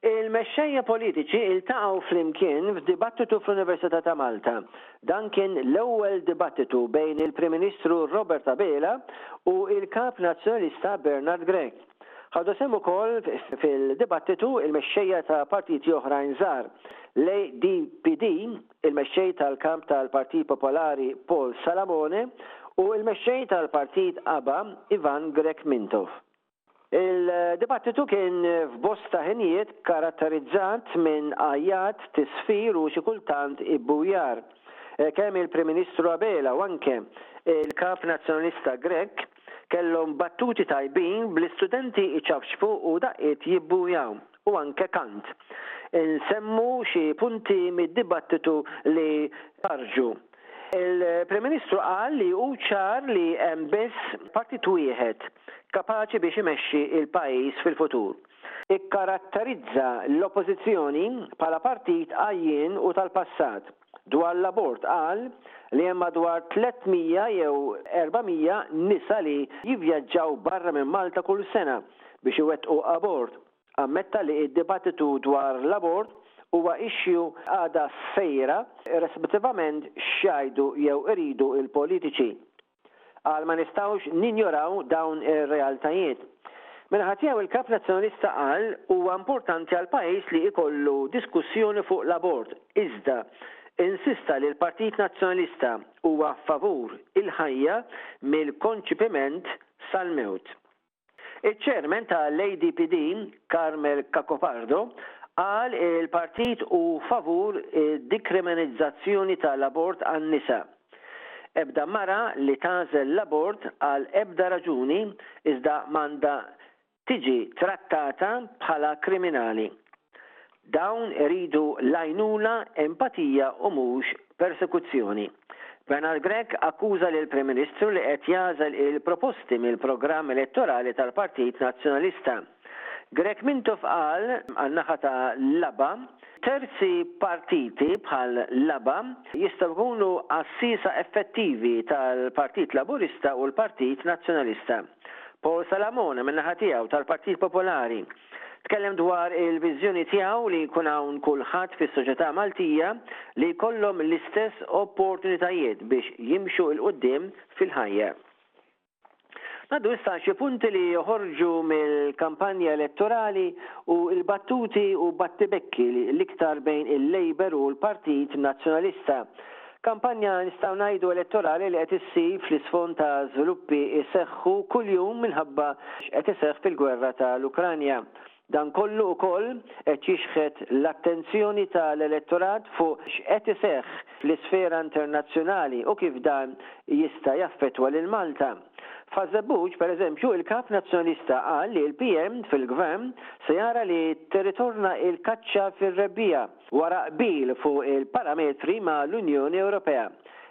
Il-mexxejja politiċi iltaqgħu flimkien f'dibattitu fl-Università ta' Malta. Dan kien l-ewwel dibattitu bejn il-Prim Ministru Robert Abela u l-Kap Nazzjonalista Bernard Grech. Ħadu sehem ukoll fil-dibattitu l-mexxejja ta' partiti oħrajn żgħar, l-ADPD il-Mexxej tal-Kamp tal-Partit Popolari Paul Salamone u l-Mexxej tal-Partit Aba Ivan Grech Mintoff. Il-dibattitu kien f'bosta ħinijiet karatterizzat minn għajjat, tisfir u xi kultant ibbuwjar. Kemm il-Prim Ministru Abela u anke l-Kap Nazzjonalista Grech kellhom battuti tajbin bl-istudenti jċafċfu u daqqiet jibbuwjaw. u anke kant. Insemmu xi punti mid-dibattitu li ħarġu. Il-Prim Ministru qal li hu ċar li hemm biss partit wieħed kapaċi biex imexxi l-pajjiż fil-futur. Ikkaratterizza l-Oppożizzjoni bħala partit għajjien u tal-passat. Dwar l-abort qal li hemm madwar 300 jew 400 nisa li jivvjaġġaw barra minn Malta kull sena biex iwettqu abort. Ammetta li d-dibattitu dwar l-abort huwa issue għadha sejra irrespettivament x'jgħidu jew iridu l-politiċi Qal ma nistgħux ninjoraw dawn ir-realtajiet. Min-naħa tiegħu il-Kap Nazzjonalista qal huwa importanti għall-pajjiż li ikollu diskussjoni fuq l-abort iżda insista li l-Partit Nazzjonalista huwa favur il-ħajja mill-konċipiment sal-mewt. Iċ-Chairman tal-ADPD, Carmel Cacopardo, qal il-Partit hu favur id-dikriminizzazzjoni tal-abort għan-nisa. Ebda mara li tagħżel l-abort għal ebda raġuni iżda m'għandha tiġi trattata bħala kriminali. Dawn iridu l-għajnuna, empatija u mhux persekuzzjoni. Bernard Grech akkuża lill-Prim Ministru li qed jagħżel il-proposti mill-programm elettorali tal-Partit Nazzjonalista. Grech Mintoff qal, għan-naħa ta' l-aba, Terzi partiti bħal l-aba jistgħu jkunu għassiesa effettivi tal-Partit Laburista u l-Partit Nazzjonalista. Paul Salamone, min-naħa tiegħu, tal-Partit Popolari, Tkellem dwar il-viżjoni tiegħu li jkun hawn kulħadd fis-soċjetà Maltija li jkollhom l-istess opportunitajiet biex jimxu 'l quddiem fil-ħajja. Ngħaddu issa għal xi punti li joħorġu mill-kampanja elettorali u l-battuti u battibekki l-iktar bejn il-Labour u l-Partit Nazzjonalista Kampanja nistgħu ngħidu elettorali li qed issir fl-isfond ta' żviluppi jseħħu kuljum minħabba x'qed iseħħ fil-gwerra ta' l-Ukranja. Dan kollu wkoll qed jixħet l-attenzjoni ta' l-elettorat fuq x'qed iseħħ fl-isfera internazzjonali u kif dan jista' jaffettwa lil Malta. F'Ħaż-Żebbuġ, per eżempju, il-Kap Nazzjonalista qal li l-PM fil-Gvern se jara li tirritorna l-kaċċa fir-rebbiegħa. wara qbil fuq il-parametri ma' l-Unjoni Ewropea,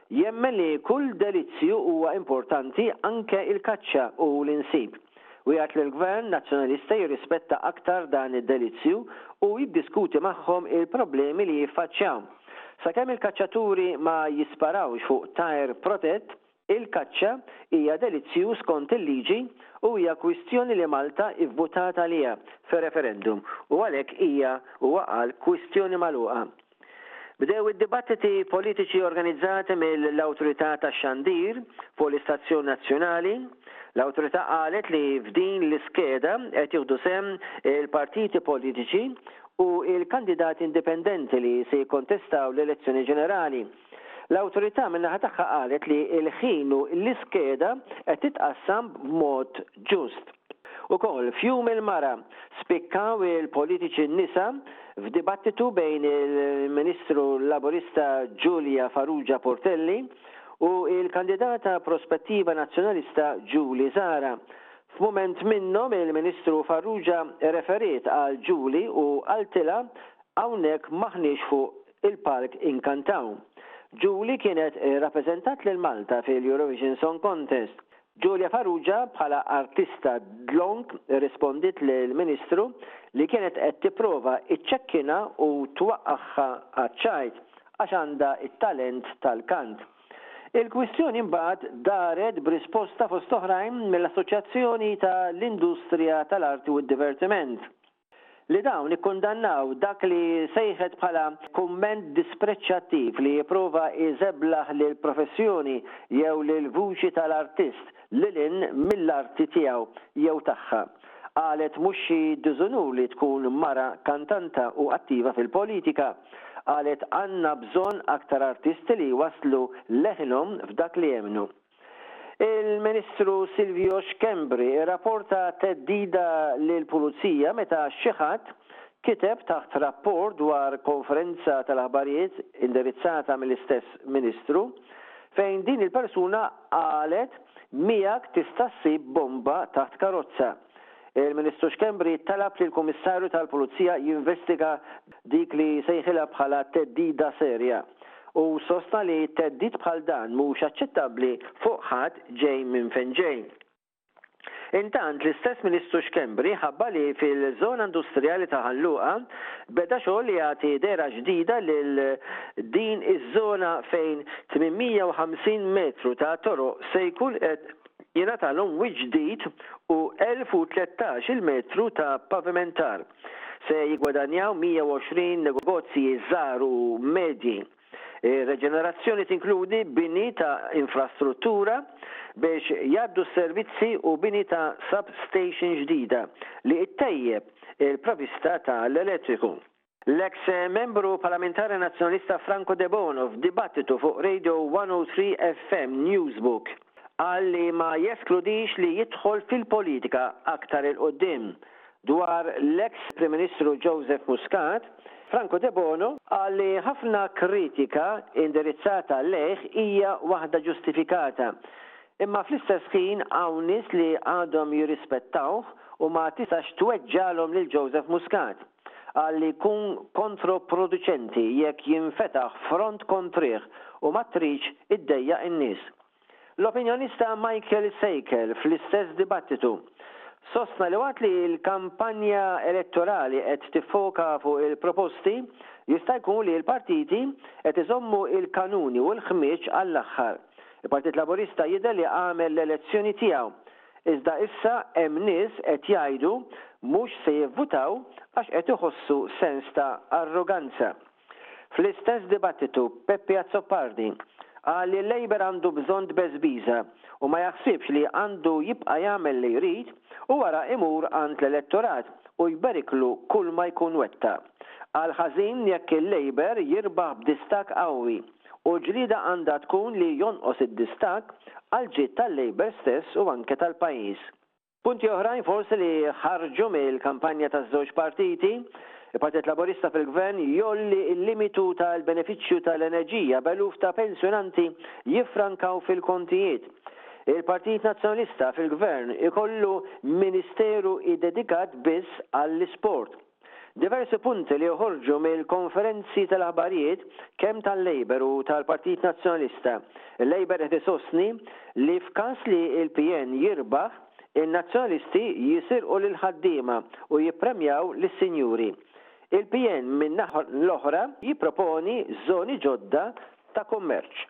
jemmen li kull delizzju huwa importanti anke il-kaċċa u l-insib, u jgħid li l-Gvern Nazzjonalista jirrispetta aktar dan id-delizzju u jiddiskuti magħhom il-problemi li jiffaċċjaw, sakemm il-kaċċaturi ma jisparawx fuq tajr protett Il-kaċċa hija delizzju skont il-liġi u hija kwistjoni li Malta ivvutat għaliha fir-referendum u għalhekk hija, huwa qal, kwistjoni magħluqa. Bdew id-dibattiti politiċi organizzati mill-Awtorità tax-Xandir fuq l-istazzjon nazzjonali. L-Awtorità qalet li f'din l-iskeda qed jieħdu sehem il-partiti politiċi u l-kandidati indipendenti li se jikkontestaw l-elezzjoni ġenerali. L-Awtorità min-naħa tagħha qalet li l-ħin u l-iskeda qed titqassam b'mod ġust. Ukoll f'Jum il-Mara, spikkaw il-politiċi nisa f'dibattitu bejn il-Ministru Laburista Julia Farrugia Portelli u l-kandidata prospettiva Nazzjonalista Julie Zahra. F'mument minnhom il-Ministru Farrugia rreferiet għal Julie u qaltilha hawnhekk m'aħniex fuq il-Park Incantaw. Julie kienet rappreżentat lil Malta fil-Eurovision Song Contest. Julia Farrugia bħala artista dlonk rrispondiet lill-Ministru li kienet qed tipprova iċċekkinha u twaqqagħha għaċ-ċajt għax għandha t-talent tal-kant. Il-kwistjoni mbagħad daret b'risposta fost oħrajn mill-Assoċjazzjoni ta' l-Industrija tal-Arti u d-Divertiment, li dawn ikkundannaw dak li sejħet bħala kumment dispreċċattiv li jipprova jżeblaħ lill-professjoni jew lill-vuċi tal-artist lil hinn mill-arti tiegħu jew tagħha, qalet mhux xi diżunur li tkun mara kantanta u attiva fil-politika, qalet għandna bżonn aktar artisti li jwasslu leħinhom f'dak li jemmnu. Il-Ministru Silvio Schembri rrapporta theddida lill-Pulizija meta xi ħadd kiteb taħt rapport dwar konferenza tal-aħbarijiet indirizzata mill-istess Ministru fejn din il-persuna qalet miegħek tista' ssib bomba taħt karozza Il-Ministru Schembri talab lill-Kummissarju tal-Pulizija jinvestiga dik li sejħilha bħala theddida serja u sostna li theddid bħal dan mhux aċċettabbli fuq ħadd ġej minn fejn ġej. Intant, l-istess Ministru Schembri ħabbar li fil-żona industrijali ta' Ħal Luqa beda xogħol li jagħti dehra ġdida lil din iż-żona fejn 850 metru ta' toroq se jkun qed jingħatalhom wiċċ ġdid u 1,013 il-metru ta' pavimentar. Se jiggwadanjaw 120 negogozji żgħar u medji. Ir-reġenerazzjoni tinkludi bini ta' infrastruttura biex jgħaddu s-servizzi u bini ta' substation ġdida li ttejjeb il-provista ta' l-elettriku. L-eks Membru Parlamentari Nazzjonalista Franco Debono f'dibattitu fuq Radio 103 FM Newsbook qal li ma jeskludix li jidħol fil-politika aktar 'il quddiem. Dwar l-eks Prim Ministru Joseph Muscat, Franco Debono qal li ħafna kritika indirizzata lejh hija waħda ġustifikata. Imma fl-istess ħin hawn nies li għadhom jirrispettawh u ma tistax tweġġagħlhom lil Joseph Muscat. Qal li jkun kontroproduċenti jekk jinfetaħ front kontrih u ma tridx iddejjaq in-nies. L-opinjonista Michael Sakel fl-istess dibattitu, sostna li waqt li l-kampanja elettorali qed tiffoka fuq il-proposti, jista' jkun li l-partiti qed iżommu l-kanuni u l-ħmieġ għall-aħħar. Il-Partit Laburista jidher li għamel l-elezzjoni tiegħu Iżda issa hemm nies qed jgħidu mhux se jivvutaw għax qed iħossu sens ta' arroganza. Fl-istess dibattitu Peppi Azzopardi qal li l-Labour għandu bżonn tbeżbiża u ma jaħsibx li għandu jibqa' jagħmel li jrid u wara imur għand l-elettorat u jberiklu kulma jkun wettaq. Qal ħażin jekk il-Labour jirbaħ b'distakk qawwi. U l-ġlieda għandha tkun li jonqos id-distakk għall-ġid tal-Labour stess u anke tal-pajjiż. Punti oħrajn forsi li ħarġu mill-kampanja taż-żewġ partiti, il-Partit Laburista fil-Gvern jgħolli l-limitu tal-benefiċċju tal-enerġija b'eluf ta' pensjonanti jiffrankaw fil-kontijiet. Il-Partit Nazzjonalista fil-Gvern ikollu ministeru iddedikat biss għall-isport. Diversi punti li joħorġu mill-konferenzi tal-aħbarijiet kemm tal-Labour u tal-Partit Nazzjonalista. Il-Labour qed isostni li f'każ li l-PN jirbaħ, in-Nazzjonalisti jisirqu lill-ħaddiema u jippremjaw lis-sinjuri. Il-PN min-naħa l-oħra jipproponi żoni ġodda ta' kummerċ.